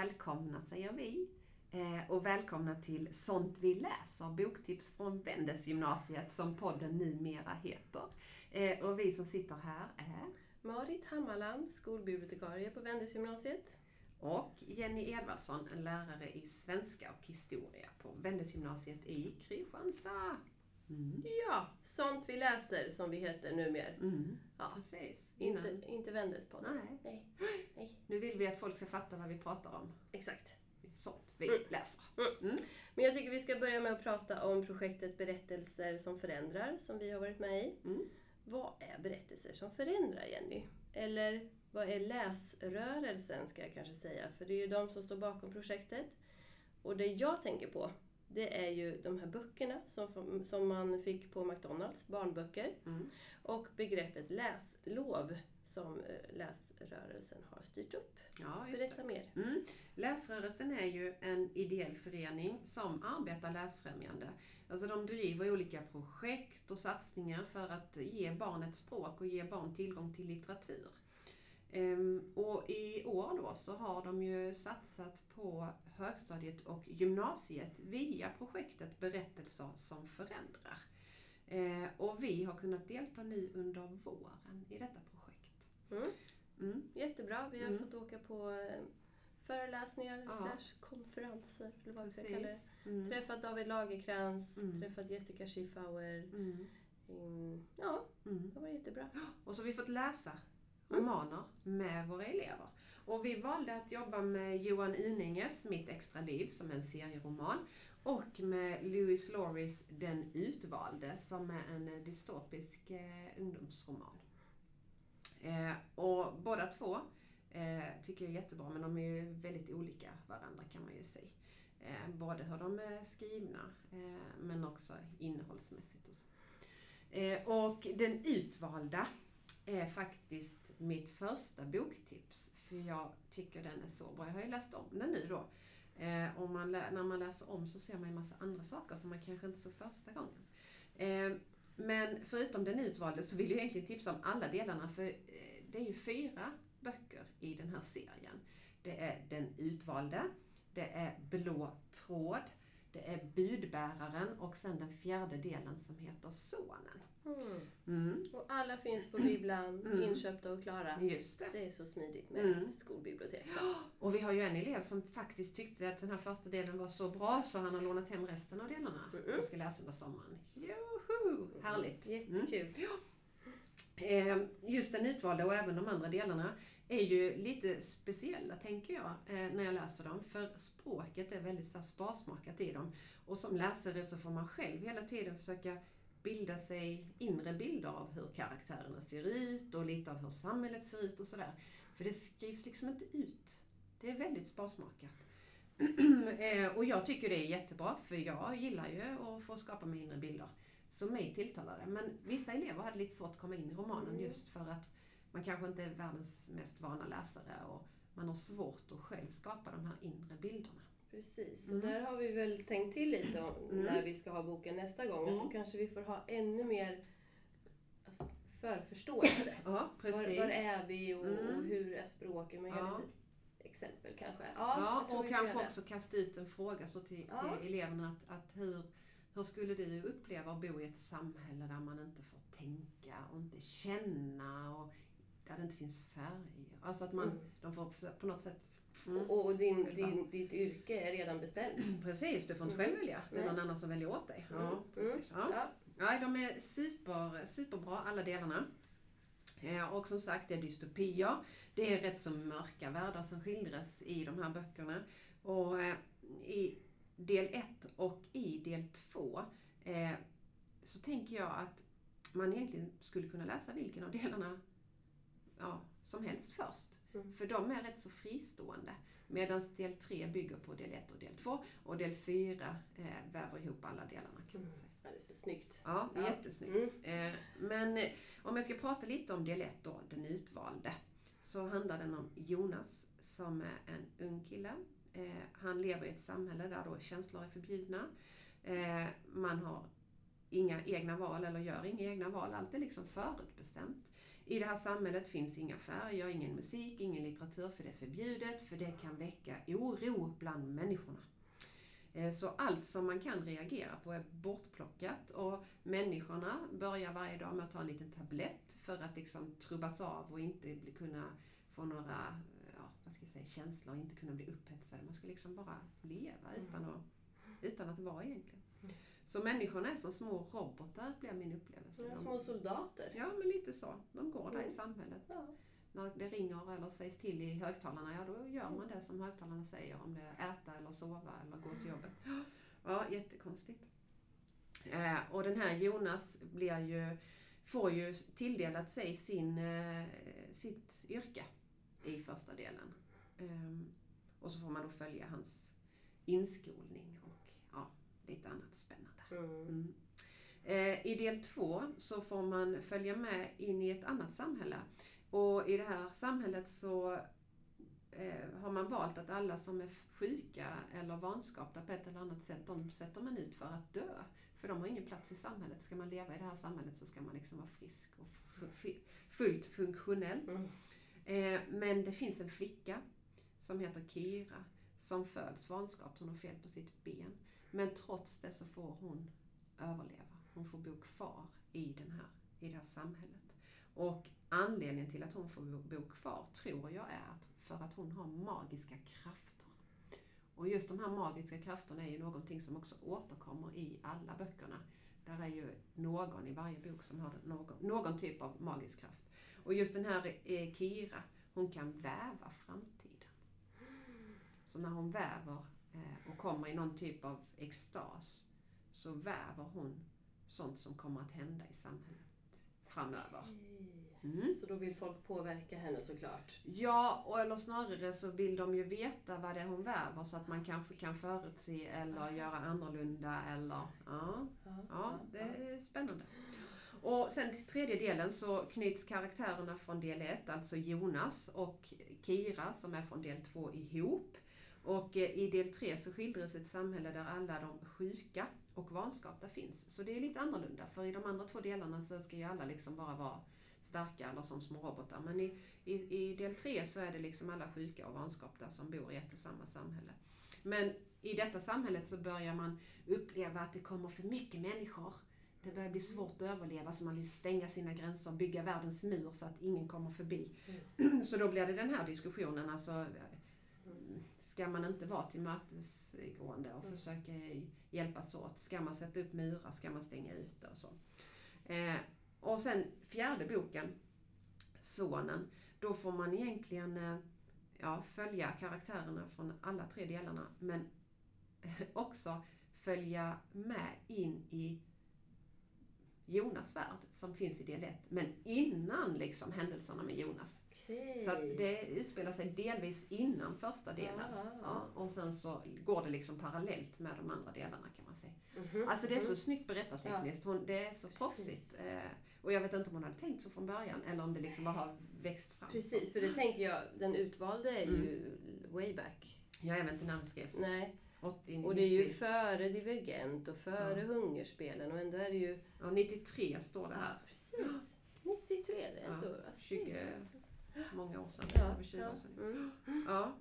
Välkomna säger vi. Eh, och välkomna till Sånt vi läser, boktips från Vendesgymnasiet som podden numera heter. Eh, och vi som sitter här är Marit Hammarland, skolbibliotekarie på Vendesgymnasiet. och Jenny Edvardsson, en lärare i svenska och historia på Vendesgymnasiet i Kristianstad. Mm. Ja, Sånt vi läser som vi heter numera. Mm. Ja, Precis. Innan. inte, inte Vendespodden. Nej. Nej. Nu vill vi att folk ska fatta vad vi pratar om. exakt. Sånt vi Mm. läser. Mm. Mm. Men jag tycker vi ska börja med att prata om projektet Berättelser som förändrar, som vi har varit med i. Mm. Vad är berättelser som förändrar, Jenny? Eller vad är läsrörelsen, ska jag kanske säga, för det är ju de som står bakom projektet. Och det jag tänker på, det är ju de här böckerna som, som man fick på McDonalds, barnböcker. Mm. Och begreppet läslov som eh, läsrörelsen har styrt upp. Ja. Berätta mer. Mm. Läsrörelsen är ju en ideell förening som arbetar läsfrämjande. Alltså de driver olika projekt och satsningar för att ge barn ett språk och ge barn tillgång till litteratur. Ehm, och i år då så har de ju satsat på högstadiet och gymnasiet via projektet Berättelser som förändrar. Eh, och vi har kunnat delta nu under våren i detta projekt. Mm. Mm. Jättebra. Vi har Mm. fått åka på eh, föreläsningar, Ja. slash konferenser, eller vad vi ska kalla det. Precis. Mm. Träffat David Lagerkrans, Mm. träffat Jessica Schiffauer. Mm. Mm, ja, Mm. det var jättebra. Och så har vi fått läsa romaner med våra elever. Och vi valde att jobba med Johan Uninges Mitt extra liv som är en serieroman och med Louis Loris Den utvalde som är en dystopisk eh, ungdomsroman. Eh, och båda två eh, tycker jag är jättebra men de är ju väldigt olika varandra kan man ju säga. Eh, både hur de är skrivna eh, men också innehållsmässigt och så. Eh, och Den utvalda är faktiskt mitt första boktips. För jag tycker den är så bra. Jag har ju läst om den nu då. Eh, och man när man läser om så ser man en massa andra saker som man kanske inte såg första gången. Eh, men förutom den utvalde så vill jag egentligen tipsa om alla delarna. För eh, det är ju fyra böcker i den här serien. Det är Den utvalde, det är Blå tråd, det är Budbäraren och sen den fjärde delen som heter Sonen. Mm. Mm, Och alla finns på bibblan, Mm. inköpta och klara. just det. Det är så smidigt med Mm. skolbibliotek. Så. Och vi har ju en elev som faktiskt tyckte att den här första delen var så bra så han har lånat hem resten av delarna Mm. och ska läsa under sommaren. Joho! Härligt! Mm. Jättekul. Eh, Just den utvalda och även de andra delarna är ju lite speciella tänker jag eh, när jag läser dem. För språket är väldigt så sparsmakat i dem. Och som läsare så får man själv hela tiden försöka bilda sig inre bilder av hur karaktärerna ser ut och lite av hur samhället ser ut och sådär. För det skrivs liksom inte ut. Det är väldigt sparsmakat. Eh, och jag tycker det är jättebra för jag gillar ju att få skapa mig inre bilder. Så mig tilltalar det. Men vissa elever hade lite svårt att komma in i romanen Mm. just för att man kanske inte är världens mest vana läsare och man har svårt att själv skapa de här inre bilderna. Precis, och Mm. där har vi väl tänkt till lite om Mm. när vi ska ha boken nästa gång. Mm. Då kanske vi får ha ännu mer alltså, förförståelse. Ja, precis. Var, var är vi och, Mm. och hur är språket? Med Ja. lite exempel kanske. Ja, Ja, och kanske också kasta ut en fråga så till, Ja. till eleverna att, att hur, hur skulle du uppleva att bo i ett samhälle där man inte får tänka och inte känna och där det inte finns färger? Alltså att man, Mm. de får på något sätt... Mm. Och, och din, Själva. din, ditt yrke är redan bestämt. Precis, du får inte Mm. själv välja. Det är någon annan som väljer åt dig. Ja, Mm. precis. Ja. Ja. Ja, de är super, superbra alla delarna. Eh, Och som sagt, det är dystopier. Det är rätt så mörka världar som skildras i de här böckerna. Och eh, i del 1 och i del 2 eh, så tänker jag att man egentligen skulle kunna läsa vilken av delarna ja, som helst först. Mm. För de är rätt så fristående. Medan del 3 bygger på del 1 och del 2 och del 4 eh, väver ihop alla delarna kan man säga. Ja, det är så snyggt. Ja, det är Ja. jättesnyggt. Eh, men eh, om jag ska prata lite om del 1 då, den utvalde. Så handlar den om Jonas som är en ung kille. Eh, han lever i ett samhälle där då känslor är förbjudna. Eh, man har inga egna val eller gör inga egna val. Allt är liksom förutbestämt. I det här samhället finns inga färger, ingen musik, ingen litteratur för det är förbjudet för det kan väcka oro bland människorna. Eh, Så allt som man kan reagera på är bortplockat och människorna börjar varje dag med att ta en liten tablett för att liksom trubbas av och inte kunna få några ja, vad ska jag säga, känslor inte kunna bli upphetsade. Man ska liksom bara leva utan att, utan att vara egentligen. Mm. Så människorna är som små robotar blir min upplevelse. Ja, små soldater. Ja, men lite så. De går där i Mm. samhället. Ja. När det ringer eller sägs till i högtalarna, ja då gör man det som högtalarna säger. Om det är äta eller sova eller gå till jobbet. Ja, jättekonstigt. Eh, och den här Jonas blir ju, får ju tilldelat sig sin, eh, sitt yrke i första delen. Ehm, och så får man då följa hans inskolning och lite annat spännande. Mm. Mm. Eh, I del två så får man följa med in i ett annat samhälle. Och i det här samhället så eh, har man valt att alla som är sjuka eller vanskapta på ett eller annat sätt, de sätter man ut för att dö. För de har ingen plats i samhället. Ska man leva i det här samhället så ska man liksom vara frisk och fullt funktionell. Mm. Eh, men det finns en flicka som heter Kira som föds vanskapt. Hon har fel på sitt ben. Men trots det så får hon överleva. Hon får bo kvar i, den här, i det här samhället. Och anledningen till att hon får bo, kvar tror jag är att för att hon har magiska krafter. Och just de här magiska krafterna är ju någonting som också återkommer i alla böckerna. Där är ju någon i varje bok som har någon, någon typ av magisk kraft. Och just den här eh, Kira, hon kan väva framtiden. Så när hon väver och kommer i någon typ av extas så väver hon sånt som kommer att hända i samhället framöver. Mm. Så då vill folk påverka henne såklart. Ja, och eller snarare så vill de ju veta vad det är hon väver så att man kanske kan förutse eller göra annorlunda eller ja. Ja, det är spännande. Och sen till tredje delen så knyts karaktärerna från del 1, alltså Jonas och Kira som är från del 2 ihop. Och eh, i del 3 så skildras ett samhälle där alla de sjuka och vanskapta finns. Så det är lite annorlunda för i de andra två delarna så ska ju alla liksom bara vara starka eller som små robotar. Men i, i, i del 3 så är det liksom alla sjuka och vanskapta som bor i ett och samma samhälle. Men i detta samhället så börjar man uppleva att det kommer för mycket människor. Det börjar bli svårt att överleva så man vill stänga sina gränser, bygga världens mur så att ingen kommer förbi. Så då blir det den här diskussionen, alltså ska man inte vara tillmötesgående och Mm. försöka hjälpas åt? Ska man sätta upp murar? Ska man stänga ute och så? Eh, och sen fjärde boken, Sonen, då får man egentligen eh, ja, följa karaktärerna från alla tre delarna men också följa med in i Jonas värld som finns i del 1. Men innan liksom händelserna med Jonas. Okej. Så det utspelar sig delvis innan första delen. Ja, ja, Ja, ja. och sen så går det liksom parallellt med de andra delarna kan man säga. Mhm, Alltså det är så mhm. snyggt berättartekniskt. Hon, det är så proffsigt. Eh, och jag vet inte om hon hade tänkt så från början eller om det liksom bara har växt fram. Precis, för det tänker jag, den utvalde är Mm. ju way back. Ja, jag vet inte när den skrevs. Nej, 80, och det är ju 90. före Divergent och före Ja. Hungerspelen och ändå är det ju... Ja, 93 står det här. precis. 93 det är Ja, ändå. alltså, 20 många år sedan. Ja, över 20 ja. år sedan. Mm. Ja,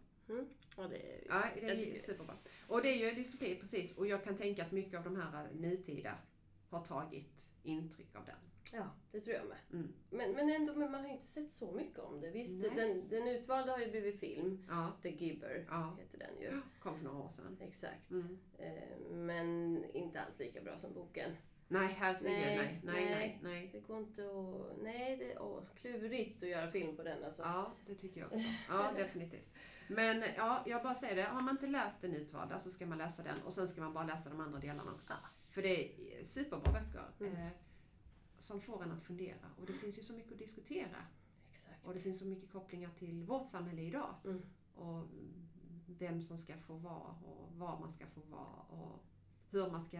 ja, det är, ja det är tycker- superbra. Och det är ju dystopi precis. Och jag kan tänka att mycket av de här nutida har tagit intryck av den. ja, det tror jag med. Mm. Men, men ändå, men man har ju inte sett så mycket om det. Visst, Nej. den, den utvalda har ju blivit film. Ja, The Giver Ja. heter den ju. kom för några år sedan. Exakt. Mm. Eh, men inte alls lika bra som boken. Nej, herregud, Nej, nej, nej, nej, nej. Det går inte att... Nej, det är åh, klurigt att göra film på den alltså. Ja, det tycker jag också. Ja, definitivt. Men ja, jag bara säger det. Har man inte läst den utvalda så ska man läsa den och sen ska man bara läsa de andra delarna också. För det är superbra böcker. Mm. Eh, som får en att fundera. Och det finns ju så mycket att diskutera. Exakt. Och det finns så mycket kopplingar till vårt samhälle idag. Mm. Och vem som ska få vara och var man ska få vara och hur man ska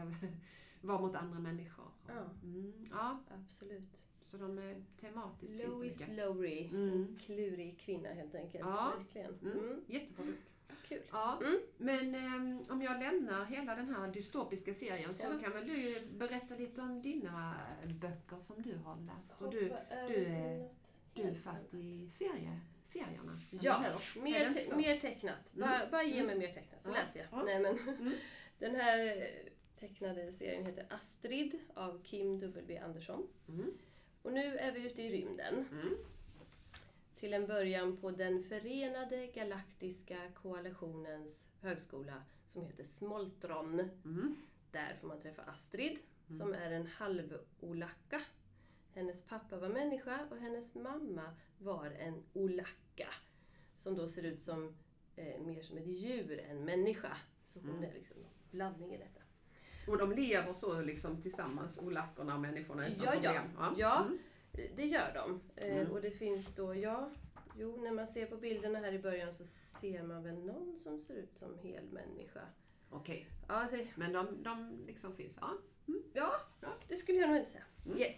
vara mot andra människor. Ja. Mm, ja, Absolut. så de är tematiskt mycket. Lowry. Mm. Klurig kvinna helt enkelt. Ja. Verkligen. Mm. Mm. Jättebra bok. Kul. Ja, Mm. men ehm, om jag lämnar hela den här dystopiska serien så Ja. kan väl du berätta lite om dina böcker som du har läst. Och du, Hoppa över du är- fast i serie, serierna. Ja? Är Mer, te- mer tecknat. Bara, Mm. bara ge mig Mm. mer tecknat så Ja. läser jag. Ja. Nej, men, Mm. Den här tecknade serien heter Astrid av Kim W Andersson. Mm. Och nu är vi ute i rymden. Mm. Till en början på den förenade galaktiska koalitionens högskola som heter Smoltron. Mm. Där får man träffa Astrid Mm. som är en halv-olacka. Hennes pappa var människa och hennes mamma var en olacka. Som då ser ut som eh, mer som ett djur än människa. Så hon Mm. är liksom en blandning i detta. Och de lever så liksom tillsammans, olackorna och människorna utan Ja, ja. problem? Ja. Mm. Eh, Det gör de. Eh, Mm. Och det finns då, ja, jo när man ser på bilderna här i början så ser man väl någon som ser ut som hel människa. Okej, Ja, det, men de, de liksom finns? Ja. ja, Ja. det skulle jag nog inte säga. Mm. Yes.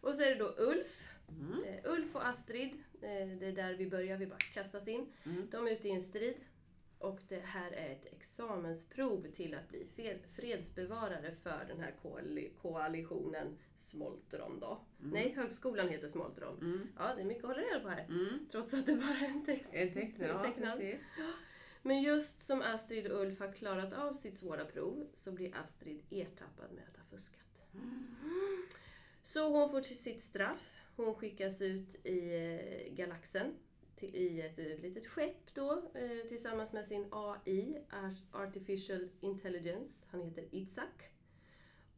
Och så är det då Ulf. Mm. Eh, Ulf och Astrid, eh, det är där vi börjar, vi bara kastas in. Mm. De är ute i en strid. Och det här är ett examensprov till att bli fredsbevarare för den här koali- koalitionen Smoltron då. Mm. Nej, högskolan heter Smoltron. Mm. Ja, det är mycket att hålla reda på här. Mm. Trots att det bara är en text. En ja Tecknad. precis. Men just som Astrid och Ulf har klarat av sitt svåra prov så blir Astrid ertappad med att ha fuskat. Så hon får sitt straff. Hon skickas ut i eh, galaxen till, i ett, eh, litet skepp då eh, tillsammans med sin AI, Ar- Artificial Intelligence. Han heter Itzak.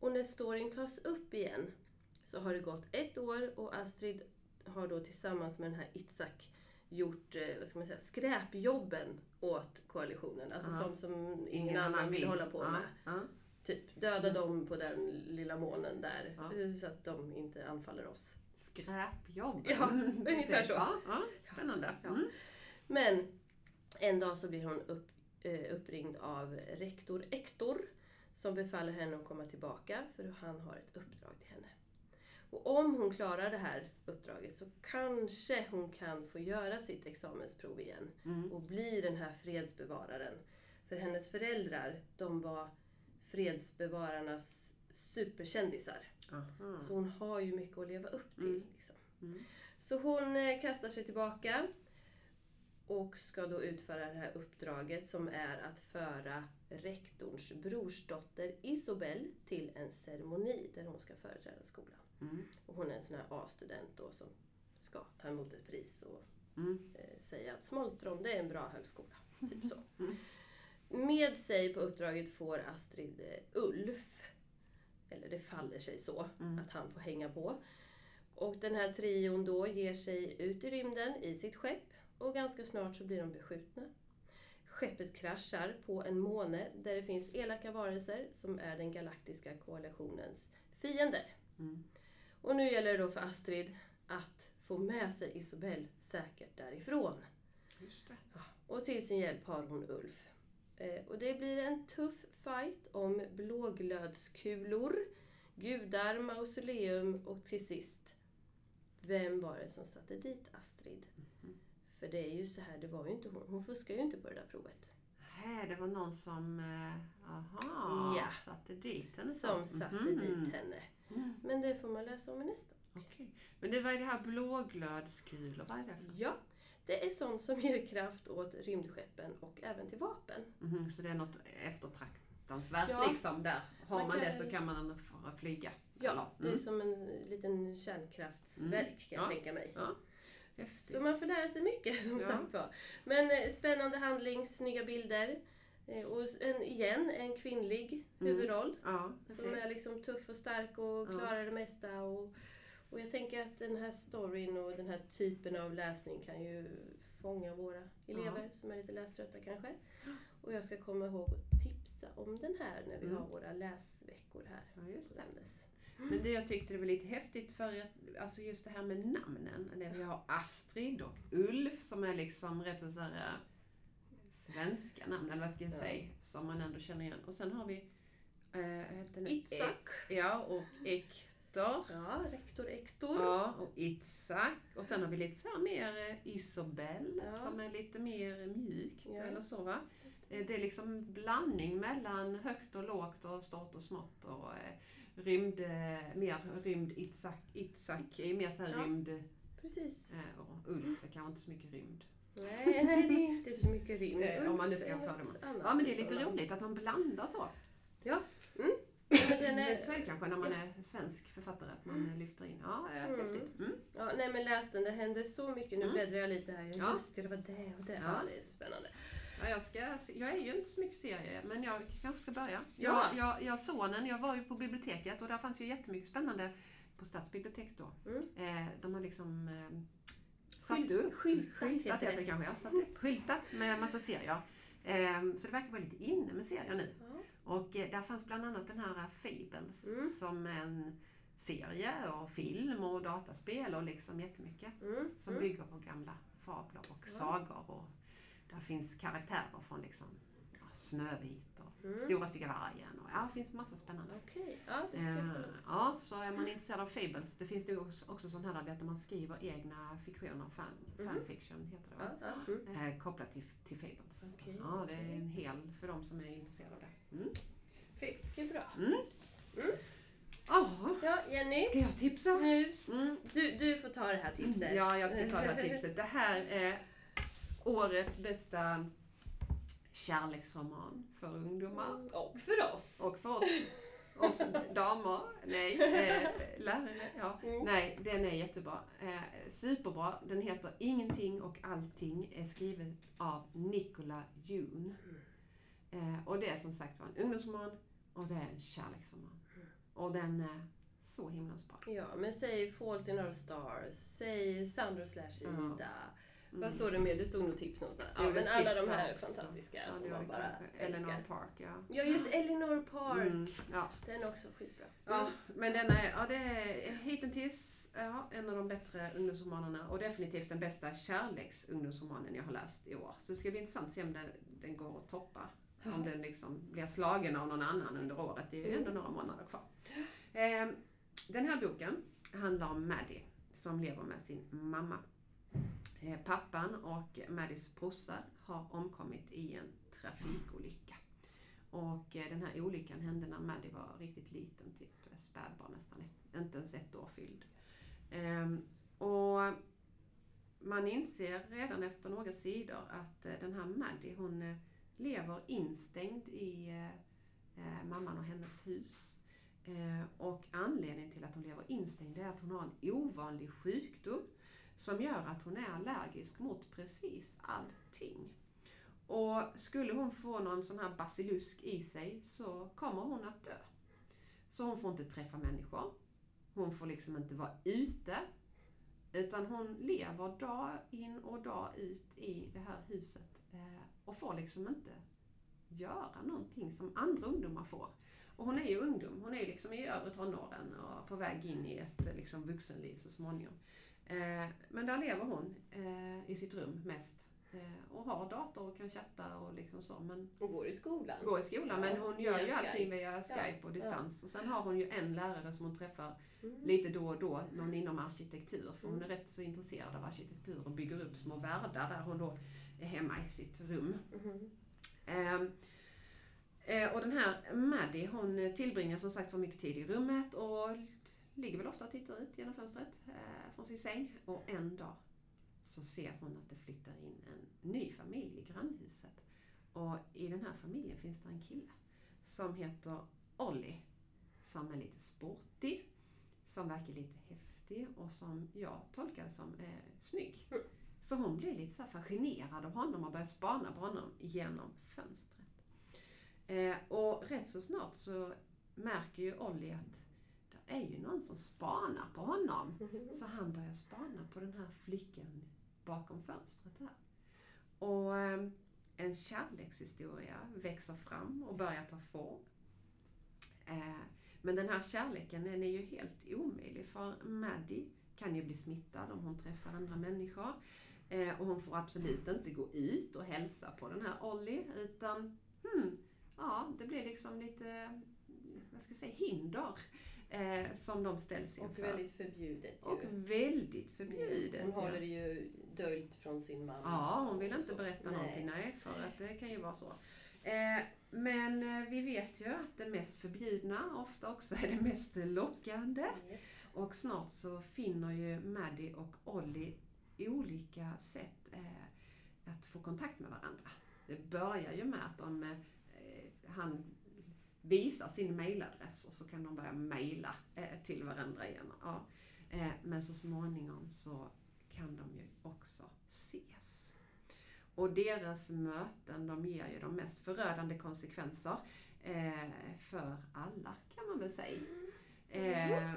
Och när storyn tas upp igen så har det gått ett år och Astrid har då tillsammans med den här Itzak gjort eh, vad ska man säga, skräpjobben åt koalitionen. Alltså sånt som ingen, annan vill hålla på ja. med. Ja. Typ döda dem på den lilla månen där så att de inte anfaller oss. Skräpjobb. Ja, Mm, ungefär så. Ja, ja, spännande. Ja. Mm. Men en dag så blir hon upp, eh, uppringd av rektor Ektor som befaller henne att komma tillbaka för han har ett uppdrag till henne. Och om hon klarar det här uppdraget så kanske hon kan få göra sitt examensprov igen Mm. och bli den här fredsbevararen. För hennes föräldrar, de var fredsbevararnas superkändisar. Aha. Så hon har ju mycket att leva upp till. Mm. Liksom. Mm. Så hon eh, kastar sig tillbaka och ska då utföra det här uppdraget som är att föra rektorns brorsdotter Isobel till en ceremoni där hon ska företräda skolan. Mm. Och hon är en sån här A-student då som ska ta emot ett pris och Mm. eh, säga att Smoltron det är en bra högskola. Typ så. Mm. Med sig på uppdraget får Astrid eh, Ulf. Eller det faller sig så Mm. att han får hänga på. Och den här trion då ger sig ut i rymden i sitt skepp och ganska snart så blir de beskjutna. Skeppet kraschar på en måne där det finns elaka varelser som är den galaktiska koalitionens fiender. Mm. Och nu gäller det då för Astrid att få med sig Isobel säkert därifrån. Ja, och till sin hjälp har hon Ulf. Eh, och det blir en tuff fight om blåglödskulor, gudar, mausoleum och till sist, vem var det som satte dit Astrid? Mhm. För det är ju så här, det var ju inte hon. Hon fuskar ju inte på det där provet. Nej, det var någon som eh, aha, Ja. satte dit henne. Som satte Mhm. dit henne. Mm. Men det får man läsa om i nästa. Okej. Men det var det här blåglödskulor, vad är det för? Ja, det är sånt som ger kraft åt rymdskeppen och även till vapen. Mhm, Så det är något eftertraktansvärt Ja. liksom där. Har Man man, det så kan man flyga. Ja, Eller? det är Mm. som en liten kärnkraftsverk kan jag Ja. tänka mig. Ja. Så man får lära sig mycket som Ja. sagt var. Men eh, spännande handling, snygga bilder. Eh, och en, igen, en kvinnlig Mm. huvudroll. Ja, precis. Som är liksom tuff och stark och Ja. klarar det mesta. Och, och jag tänker att den här storyn och den här typen av läsning kan ju fånga våra elever som är lite läströtta kanske. Och jag ska komma ihåg tipsa om den här när vi Mm. har våra läsveckor här. Ja, just det. Ramnes. Men det jag tyckte det var lite häftigt för att, alltså just det här med namnen. När vi har Astrid och Ulf som är liksom rätt så här eh, svenska namn, eller vad ska jag Ja. säga, som man ändå känner igen. Och sen har vi eh, den? Itzak. E- ja, och Ektor. Ja, rektor Ektor. Ja, och Itzak. Och sen har vi lite så här mer eh, Isobel Ja. som är lite mer mjukt Ja. eller så va. Eh, Det är liksom blandning mellan högt och lågt och stort och smått och eh, rymd, eh, mer rymd Itzak. Itzak är mer så här Ja. rymd Precis. och kanske inte så mycket rymd. Nej, det är inte så mycket rymd. Om Ulf man nu ska är jämföra dem. Ja men det är lite förhållande. roligt att man blandar så. Ja. Mm. Den är, så är det kanske när man är svensk författare att man eh, lyfter in. Ja, det är Mm. häftigt. Mm. ja, nej men läs den, det händer så mycket. Nu Mm. bläddrar jag lite här. Ja. Just det, det var det och det. Ja. Ja. det är så spännande. Ja, jag, ska, jag är ju inte så mycket serie, men jag kanske ska börja. Ja. Jag, jag, jag sonen, jag var ju på biblioteket och där fanns ju jättemycket spännande på stadsbiblioteket då. Mm. Eh, de har liksom eh, satt Skylt- upp, skyltat skyltat heter det. kanske, ja, satt upp, skyltat med massa serier. Eh, så det verkar vara lite inne med serier nu. Ja. Och eh, där fanns bland annat den här eh, Fables Mm. som en serie och film och dataspel och liksom jättemycket. Mm. Som mm. bygger på gamla fabler och sagor. Och där finns karaktärer från liksom Snövit och Mm. Stora Stygga Vargen. Och, ja, det finns massa spännande. Okej, ja det Eh, ja, så är man intresserad av Fables, det finns det också, sån här där man skriver egna fiktioner, fan, Mhm. fanfiction heter det va? Ja, ja. Mm. Eh, kopplat till, till Fables. Okej, ja, det är en hel för de som är intresserade av det. Mm. Fables. Det är bra. Mm. Mm. Ja, Ja, Jenny. ska jag tipsa? Nu, Mm. du, du får ta det här tipset. Ja, jag ska ta det här tipset. Det här är årets bästa kärleksroman för ungdomar. Och för oss. Och för oss, oss damer, nej, eh, lärare, ja. Mm. Nej, den är jättebra. Eh, superbra. Den heter Ingenting och allting. Är skriven av Nicola June. Eh, och det är som sagt var en ungdomsroman och det är en kärleksroman. Och den är så himlans bra. Ja, men säg Fault in Our Stars, säg Sandro slash Ida. Ja. Mm. Vad står det mer? Det stod nog tips någonstans. Ja, men alla de här också? fantastiska Ja, som man bara. Eleanor älskar. Park, ja. Ja, just Elinor Park. Mm, ja. Den är också skitbra. Ja, men den är, ja, det är hittills ja, en av de bättre ungdomsromanerna och definitivt den bästa kärleksungdomsromanen jag har läst i år. Så det ska bli intressant att se om den, den går att toppa. Om den liksom blir slagen av någon annan under året. Det är ju ändå några månader kvar. Eh, den här boken handlar om Maddie som lever med sin mamma. Eh, pappan och Maddies brorsa har omkommit i en trafikolycka. Och eh, den här olyckan hände när Maddie var riktigt liten, typ eh, spädbarn nästan, ett, inte ens ett år fylld. Ehm, och man inser redan efter några sidor att den här Maddie hon lever instängd i mamman och hennes hus. Och anledningen till att hon lever instängd är att hon har en ovanlig sjukdom som gör att hon är allergisk mot precis allting. Och skulle hon få någon sån här basilusk i sig så kommer hon att dö. Så hon får inte träffa människor. Hon får liksom inte vara ute. Utan hon lever dag in och dag ut i det här huset. Eh, och får liksom inte göra någonting som andra ungdomar får. Och hon är ju ungdom. Hon är ju liksom i övre tonåren och på väg in i ett eh, liksom, vuxenliv så småningom. Eh, men där lever hon eh, i sitt rum mest. Eh, och har dator och kan chatta och liksom så. Men Hon går i skolan. går i skolan. Men hon gör ju allting via Skype och distans. Och sen har hon ju en lärare som hon träffar Mm. lite då och då, någon inom arkitektur. För hon är rätt så intresserad av arkitektur och bygger upp små världar där hon då är hemma i sitt rum. Mhm. Ehm, eh, och den här Maddie hon tillbringar som sagt för mycket tid i rummet och ligger väl ofta och tittar ut genom fönstret eh, från sin säng. Och en dag så ser hon att det flyttar in en ny familj i grannhuset. Och i den här familjen finns det en kille som heter Ollie. Som är lite sportig, som verkar lite häftig och som jag tolkar som är snygg. Mm. Så hon blir lite så fascinerad av honom och börjar spana på honom genom fönstret. Eh, och rätt så snart så märker ju Ollie att är ju någon som spanar på honom. Mhm. Så han börjar spana på den här flickan bakom fönstret här. Och eh, en kärlekshistoria växer fram och börjar ta form. Eh, men den här kärleken den är ju helt omöjlig för Maddie kan ju bli smittad om hon träffar andra människor. Eh, och hon får absolut inte gå ut och hälsa på den här Ollie utan hmm, ja, det blir liksom lite vad ska jag säga, hinder eh, som de ställs Och inför. väldigt förbjudet ju. Och väldigt förbjudet. Hon håller det ju döljt från sin mamma. Ja, hon vill och inte berätta Nej. någonting, nej, för att det kan ju vara så. Eh, men eh, vi vet ju att det mest förbjudna ofta också är det mest lockande. Yes. Och snart så finner ju Maddie och Ollie olika sätt eh, att få kontakt med varandra. Det börjar ju med att de, eh, han visar sin mailadress och så kan de börja mejla eh, till varandra igen. Ja. Eh, men så småningom så kan de ju också ses. Och deras möten de ger ju de mest förödande konsekvenser eh, för alla kan man väl säga. Eh,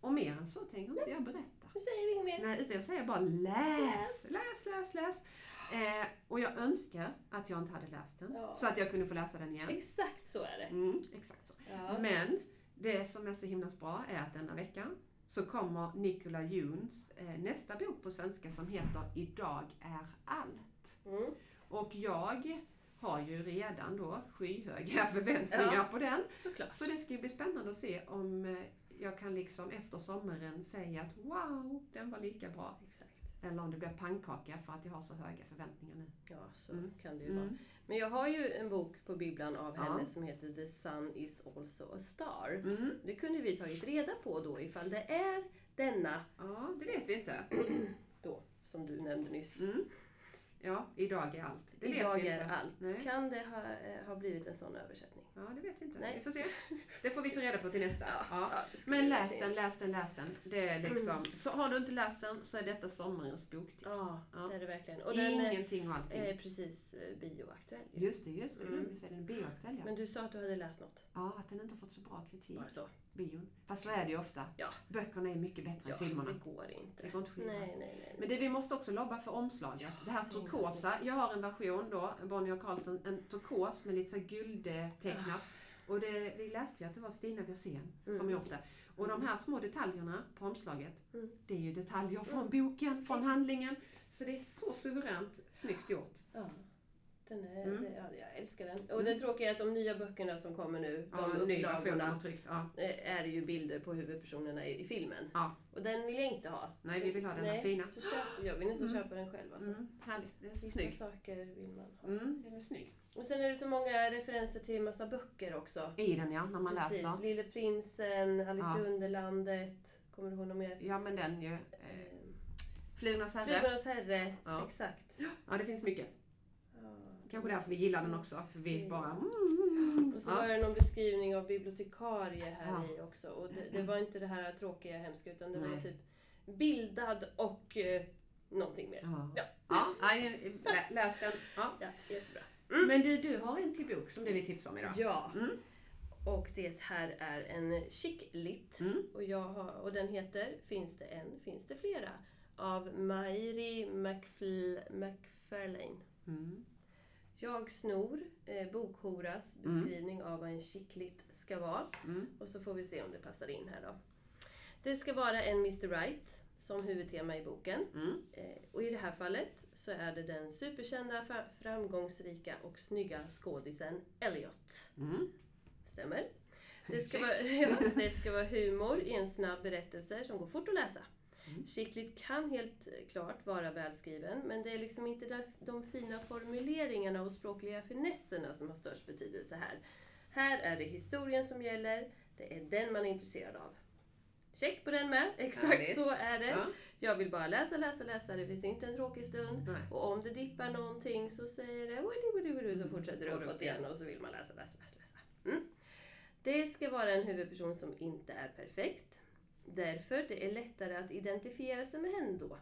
och mer än så tänker inte jag berätta. Nu säger vi inget mer. Nej, utan jag säger bara läs, läs, läs, läs. Eh, och jag önskar att jag inte hade läst den. Ja. Så att jag kunde få läsa den igen. Exakt så är det. Mm, exakt så. Ja. Men det som är så himla bra är att denna vecka så kommer Nicola Juns eh, nästa bok på svenska som heter Idag är allt. Mm. Och jag har ju redan då skyhöga förväntningar Ja. på den. Såklart. Så det ska ju bli spännande att se om eh, jag kan liksom efter sommaren säga att wow, den var lika bra. Exakt. Eller om det blir pannkaka för att jag har så höga förväntningar nu. Ja, så Mm. kan det ju vara. Mm. Men jag har ju en bok på bibblan av Ja. henne som heter The Sun is also a star. Mm. Det kunde vi tagit reda på då ifall det är denna Ja, det vet vi inte. då som du nämnde nyss. Mm. Ja, idag är allt. Det Idag vet vi är inte. allt. Nej. Kan det ha, eh, ha blivit en sån översättning? Ja, det vet vi inte. Nej. Vi får se. Det får vi ta reda på till nästa. Ja. Ja, Men läs den, läs den, läs den. Det är liksom, så har du inte läst den så är detta sommarens boktips. Ja, Ja. det är det verkligen. Och den eh, Ingenting och allting. är precis eh, bioaktuell. ju. Just det, just det. Mm. Mm. Vi säger den bioaktuell ja. Men du sa att du hade läst något. Ja, att den inte fått så bra kritik. Bara så. Bion. Fast så är det ju ofta. Ja. Böckerna är mycket bättre än filmerna. det går inte. Det går inte skilja. Nej, nej, nej. nej. Men det, vi måste också lobba för omslaget. Det här turkosa. Jag har en version då, Bonnier och Carlsen, en turkos med lite så här guldtecknat. Och det, vi läste ju att det var Stina Björsén som Mm. gjort det. Och de här små detaljerna på omslaget, Mm. det är ju detaljer från boken, från handlingen. Så det är så suveränt snyggt gjort. Ja. Den är, Mm. det, ja, jag älskar den. Och det tråkiga är att de nya böckerna som kommer nu, Ja, de har upplagorna, tryckt. Ja. eh, är ju bilder på huvudpersonerna i, i filmen. Ja. Och den vill jag inte ha. Nej, vi vill ha den här Nej, fina. Så köp, jag vill nästan Mm. köpa den själv alltså. Mm, härligt, det är så Vissa snygg. saker vill man ha. Mm, den är snygg. Och sen är det så många referenser till massa böcker också. I den ja, när man Precis. läser. Lille prinsen, Alice Ja. i Underlandet. Kommer du ihåg något mer? Ja men den ju. Eh, Flugornas herre. Flugornas herre. Ja. Exakt. Ja det finns mycket. Ja, Kanske därför vi gillar den också. För vi Mm. bara mm, Och så ja. var det någon beskrivning av bibliotekarie här Ja. i också. Och det, det var inte det här tråkiga hemska utan det var Nej. typ bildad och eh, någonting mer. Ja. Ja. Ja, läs den. Ja. Ja, jättebra. Men du, du har en till bok som du vill tipsa om idag. Ja. Mm. Och det här är en chick lit. Mm. Och, jag har, och den heter Finns det en, finns det flera? Av Mairi McFl, McFarlane. Mm. Jag snor eh, Bokhoras Mm. beskrivning av vad en chicklit ska vara. Mm. Och så får vi se om det passar in här då. Det ska vara en Mr Right som huvudtema i boken. Mm. Eh, och i det här fallet så är det den superkända, framgångsrika och snygga skådisen Elliot. Mm. Stämmer. Det ska, vara, ja, det ska vara humor i en snabb berättelse som går fort att läsa. Mm. Chicklit kan helt klart vara välskriven men det är liksom inte de fina formuleringarna och språkliga finesserna som har störst betydelse här. Här är det historien som gäller, det är den man är intresserad av. Check på den med, exakt Härligt. så är det. Ja. Jag vill bara läsa, läsa, läsa, det finns inte en tråkig stund. Nej. Och om det dippar någonting så säger det widi, widi, widi, så fortsätter det uppåt upp igen. och så vill man läsa, läsa, läsa. läsa. Mm. Det ska vara en huvudperson som inte är perfekt. Därför det är lättare att identifiera sig med henne då.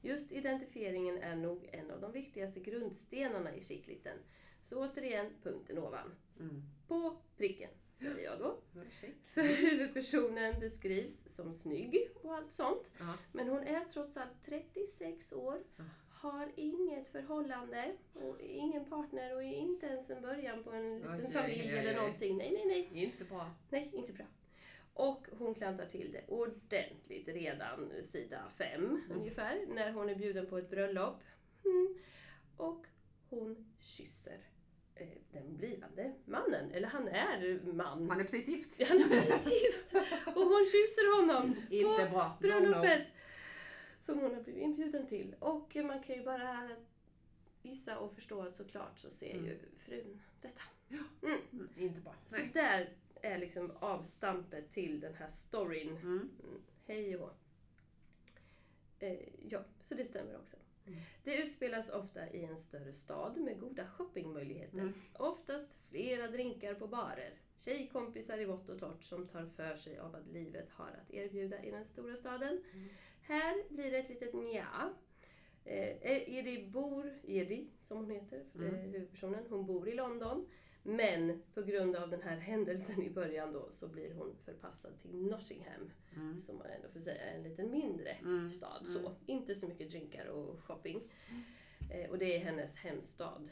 Just identifieringen är nog en av de viktigaste grundstenarna i chickliten. Så återigen, punkten ovan. Mm. På pricken, säger jag då. Check. För huvudpersonen beskrivs som snygg och allt sånt. Ja. Men hon är trots allt 36 år, Ja. har inget förhållande, och ingen partner och inte ens en början på en liten familj eller någonting. Nej, nej, nej. Inte bra. Nej, inte bra. Och hon klantar till det ordentligt redan sida 5 ungefär, när hon är bjuden på ett bröllop. Mm. Och hon kysser den blivande mannen, eller han är man. Han är precis gift. Han är precis gift! Och hon kysser honom Inte på bra. No, no. bröllopet som hon har blivit inbjuden till. Och man kan ju bara gissa och förstå att såklart så ser Mm. ju frun detta. Mm. Mm, Inte bra. Så Nej. där är liksom avstampet till den här storyn. Mm. Mm. Hej och. Eh, ja, så det stämmer också. Det utspelas ofta i en större stad med goda shoppingmöjligheter. Mm. Oftast flera drinkar på barer. Tjejkompisar i vått och torrt som tar för sig av vad livet har att erbjuda i den stora staden. Mm. Här blir det ett litet nja. Eh, Edi bor, Edi som hon heter, Mm. eh, huvudpersonen, hon bor i London. Men på grund av den här händelsen i början då så blir hon förpassad till Nottingham. Mm. Som man ändå får säga är en lite mindre Mm. stad. Mm. Så. Inte så mycket drinkar och shopping. Eh, och det är hennes hemstad.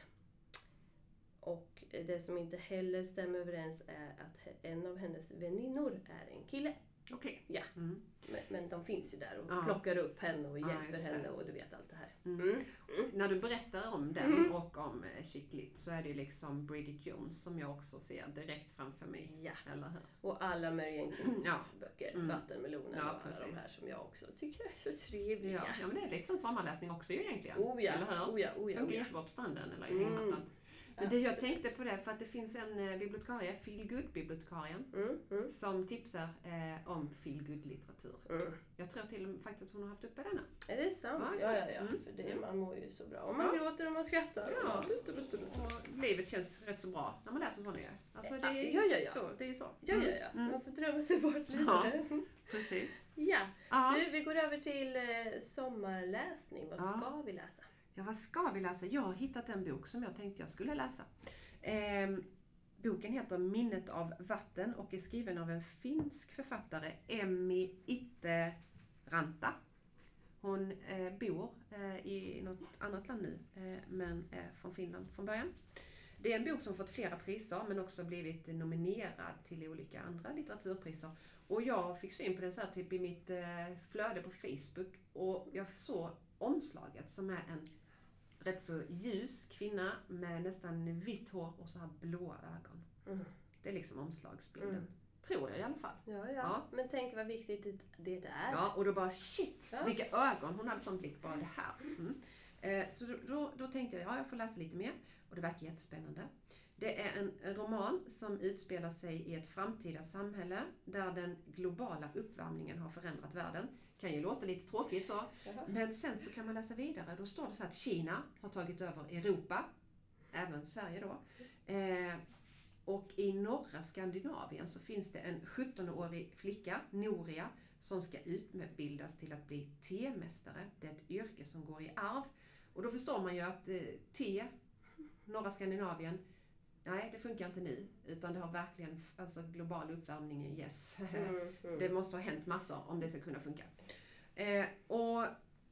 Och det som inte heller stämmer överens är att en av hennes väninnor är en kille. Okej. Ja. Mm. Men, men de finns ju där och Ja. plockar upp henne och Ja, hjälper det. henne och du vet allt det här. Mm. Mm. När du berättar om den Mm. och om eh, Chick Lit så är det ju liksom Bridget Jones som jag också ser direkt framför mig. Ja. Eller hur? Och alla Marianne Kings Ja. böcker. Mm. Vattenmelonen Ja, och alla de precis. här som jag också tycker är så trevliga. Ja. ja, men det är lite som sommarläsning också ju egentligen. Oh ja, Eller hur? oh ja, oh ja, Funkar oh ja. jättebra på stranden eller i Mm. hängmattan. Men det jag tänkte på det, för att det finns en eh, bibliotekarie, Feel Good-bibliotekarien, Mm, mm, som tipsar eh, om Feel Good-litteratur. mm. Jag tror till och med faktiskt att hon har haft uppe denna. Är det sant? Ja, Ja, ja, ja. Mm. För det, Mm. man mår ju så bra. Och man Ja. gråter och man skrattar. Ja. Och livet känns rätt så bra när man läser sådana ju. Alltså det Ja, är ja, ja, ja. så. Det är så. Ja, ja, ja. Mm. Man får drömma sig bort lite. Ja. Precis. Ja. Ja. Du, vi går över till eh, sommarläsning. Vad Ja. ska vi läsa? Ja, vad ska vi läsa? Jag har hittat en bok som jag tänkte jag skulle läsa. Eh, boken heter Minnet av vatten och är skriven av en finsk författare, Emmi Itteranta. Hon eh, bor eh, i något annat land nu, eh, men är från Finland från början. Det är en bok som fått flera priser men också blivit nominerad till olika andra litteraturpriser. Och jag fick syn på den så här typ i mitt eh, flöde på Facebook och jag såg omslaget som är en rätt så ljus kvinna med nästan vitt hår och så här blåa ögon. Mm. Det är liksom omslagsbilden. Mm. Tror jag i alla fall. Ja, ja, Ja. Men tänk vad viktigt det, är. Ja, och då bara shit, Ja. vilka ögon! Hon hade sån blick, bara det här. Mm. Eh, så då, då, tänkte jag, ja jag får läsa lite mer. Och det verkar jättespännande. Det är en roman som utspelar sig i ett framtida samhälle där den globala uppvärmningen har förändrat världen. Kan ju låta lite tråkigt så. Men sen så kan man läsa vidare. Då står det så att Kina har tagit över Europa. Även Sverige då. Eh, och i norra Skandinavien så finns det en 17-årig flicka, Noria, som ska utbildas till att bli temästare. Det är ett yrke som går i arv. Och då förstår man ju att eh, te, norra Skandinavien, nej det funkar inte nu. Utan det har verkligen, alltså global uppvärmning, yes. Mm, mm. Det måste ha hänt massor om det ska kunna funka. Eh, och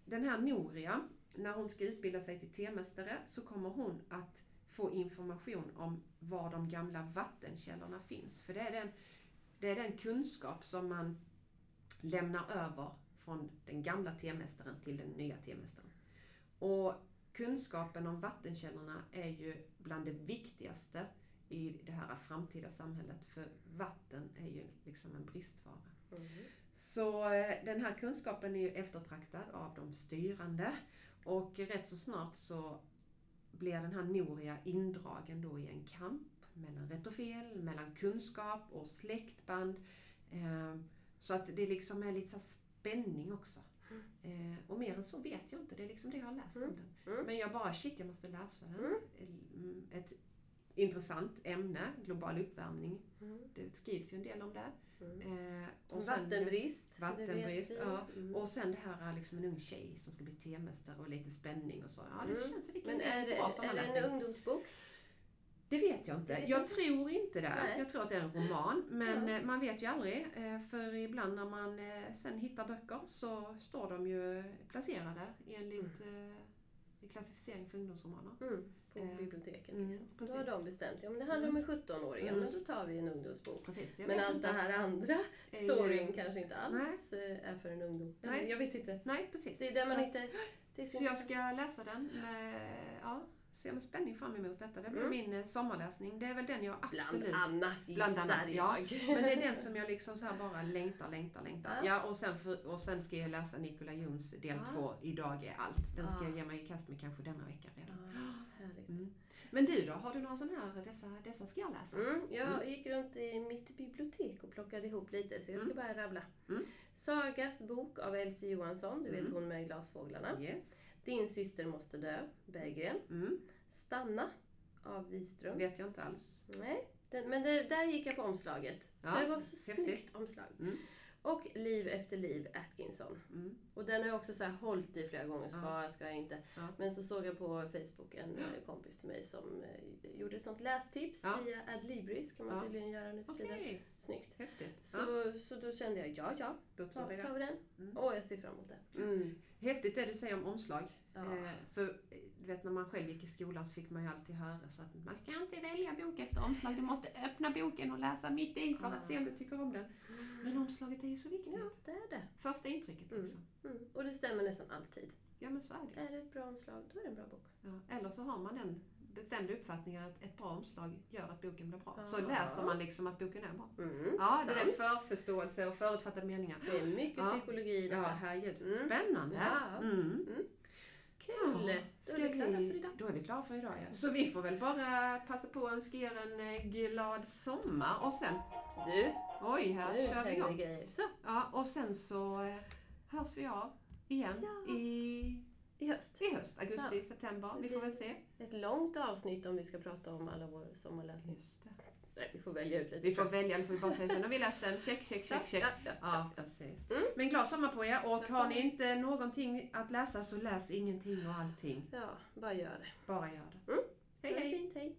den här Noria, när hon ska utbilda sig till temästare så kommer hon att få information om var de gamla vattenkällorna finns. För det är den, det är den kunskap som man lämnar över från den gamla temästaren till den nya temästaren. Och kunskapen om vattenkällorna är ju bland det viktigaste i det här framtida samhället. För vatten är ju liksom en bristvara. Mm. Så eh, den här kunskapen är ju eftertraktad av de styrande. Och rätt så snart så blir den här Noria indragen då i en kamp mellan rätt och fel, mellan kunskap och släktband. Eh, Så att det liksom är lite så spänning också. Eh, Och mer än så vet jag inte, det är liksom det jag har läst om Mm. den. Mm. Men jag bara shit, jag måste läsa den. Mm. Mm, Ett intressant ämne, global uppvärmning. Mm. Det skrivs ju en del om det. Mm. Eh, och sen- Vattenbrist. Vattenbrist, ja. Mm. och sen det här liksom en ung tjej som ska bli temästare och lite spänning och så. Ja, det Mm. känns kan Men är det, bra är det en ungdomsbok? Det vet jag inte. Jag inte. tror inte det. Nej. Jag tror att det är en roman. Men Ja. eh, man vet ju aldrig. eh, För ibland när man eh, sen hittar böcker så står de ju placerade enligt i klassificering för ungdomsromaner. Mm. På biblioteken. mm, liksom. Då har precis. de bestämt. Ja, men det handlar om en 17-åring. Mm. Då tar vi en ungdomsbok. Precis, Men allt inte. det här andra Är ju- storyn kanske inte alls eh, är för en ungdom. Nej. Eller, Jag vet inte. Nej, precis. Det är där man så, inte... Det är så jag ska läsa den med, ja, ser med spänning fram emot detta. Det blir Mm. min eh, sommarläsning. Det är väl den jag absolut... Bland annat Bland annat, ja. jag. Men det är den som jag liksom så bara längtar, längtar, längtar. Ja. Ja, och, sen för, och sen ska jag läsa Nicola Jons del Ja. två, Idag är allt. Den ska Ja. jag ge mig i kast med kanske denna vecka redan. Mm. Men du då, har du några sådana här, dessa, dessa ska jag läsa? Mm, jag Mm. gick runt i mitt bibliotek plockade ihop lite så jag ska Mm. bara rabbla. Mm. Sagas bok av Elsie Johansson, du vet Mm. hon med glasfåglarna. Yes. Din syster måste dö, Berggren. Stanna av Wiström. Vet jag inte alls. Nej, den, men det, där gick jag på omslaget. Ja, det var så häftigt. snyggt omslag. Mm. Och Liv efter liv, Atkinson. Mm. Och den har jag också så här hållit i flera gånger. Ska Ja. jag, ska jag inte? Ja. Men så såg jag på Facebook en eh, kompis till mig som eh, gjorde ett sånt lästips Ja. via Adlibris. kan man Ja. tydligen göra nu för Okej, tiden. Snyggt. häftigt. Så, Ja, så då kände jag, ja ja, då då tar vi tar vi den. Mm. Åh, jag ser fram emot det. Mm. Häftigt det du säger om omslag. Ja. Eh, för eh, du vet när man själv gick i skolan så fick man ju alltid höra så att man ska inte välja bok efter omslag. Du måste öppna boken och läsa mitt i för att se om du tycker om den. Men omslaget är ju så viktigt. Ja, det är det. Första intrycket Mm. liksom. Mm. Och det stämmer nästan alltid. Ja men så är det. Är det ett bra omslag, då är det en bra bok. ja. Eller så har man den bestämda uppfattningen att ett bra omslag gör att boken blir bra. Så Ja. läser man liksom att boken är bra. Mm, Ja, det är rätt förförståelse och förutfattade meningar. Det är mycket Ja. psykologi i det Ja, här. herregud. Mm. Spännande. Ja. Kul! Ja, Då är ska vi klara för idag. Då är vi klara för idag ja. Så vi får väl bara passa på att önska er en eh, glad sommar och sen, Du, oj här nu kör vi igång. grejer. Så, Ja, och sen så eh, hörs vi av igen Ja. i, i höst. i höst, augusti, september. Vi får väl se. Ett långt avsnitt om vi ska prata om alla vår sommarläsning. Just det. Nej, vi får välja ut lite. Vi får välja, eller får vi bara säga så. Nu har vi läst den, check, check, check, check. Ja, ja, precis. Mm. Men glad sommar på er och har ni inte någonting att läsa så läs ingenting och allting. ja, bara gör det. Bara gör det. Mm. Hej hej! fint, hej!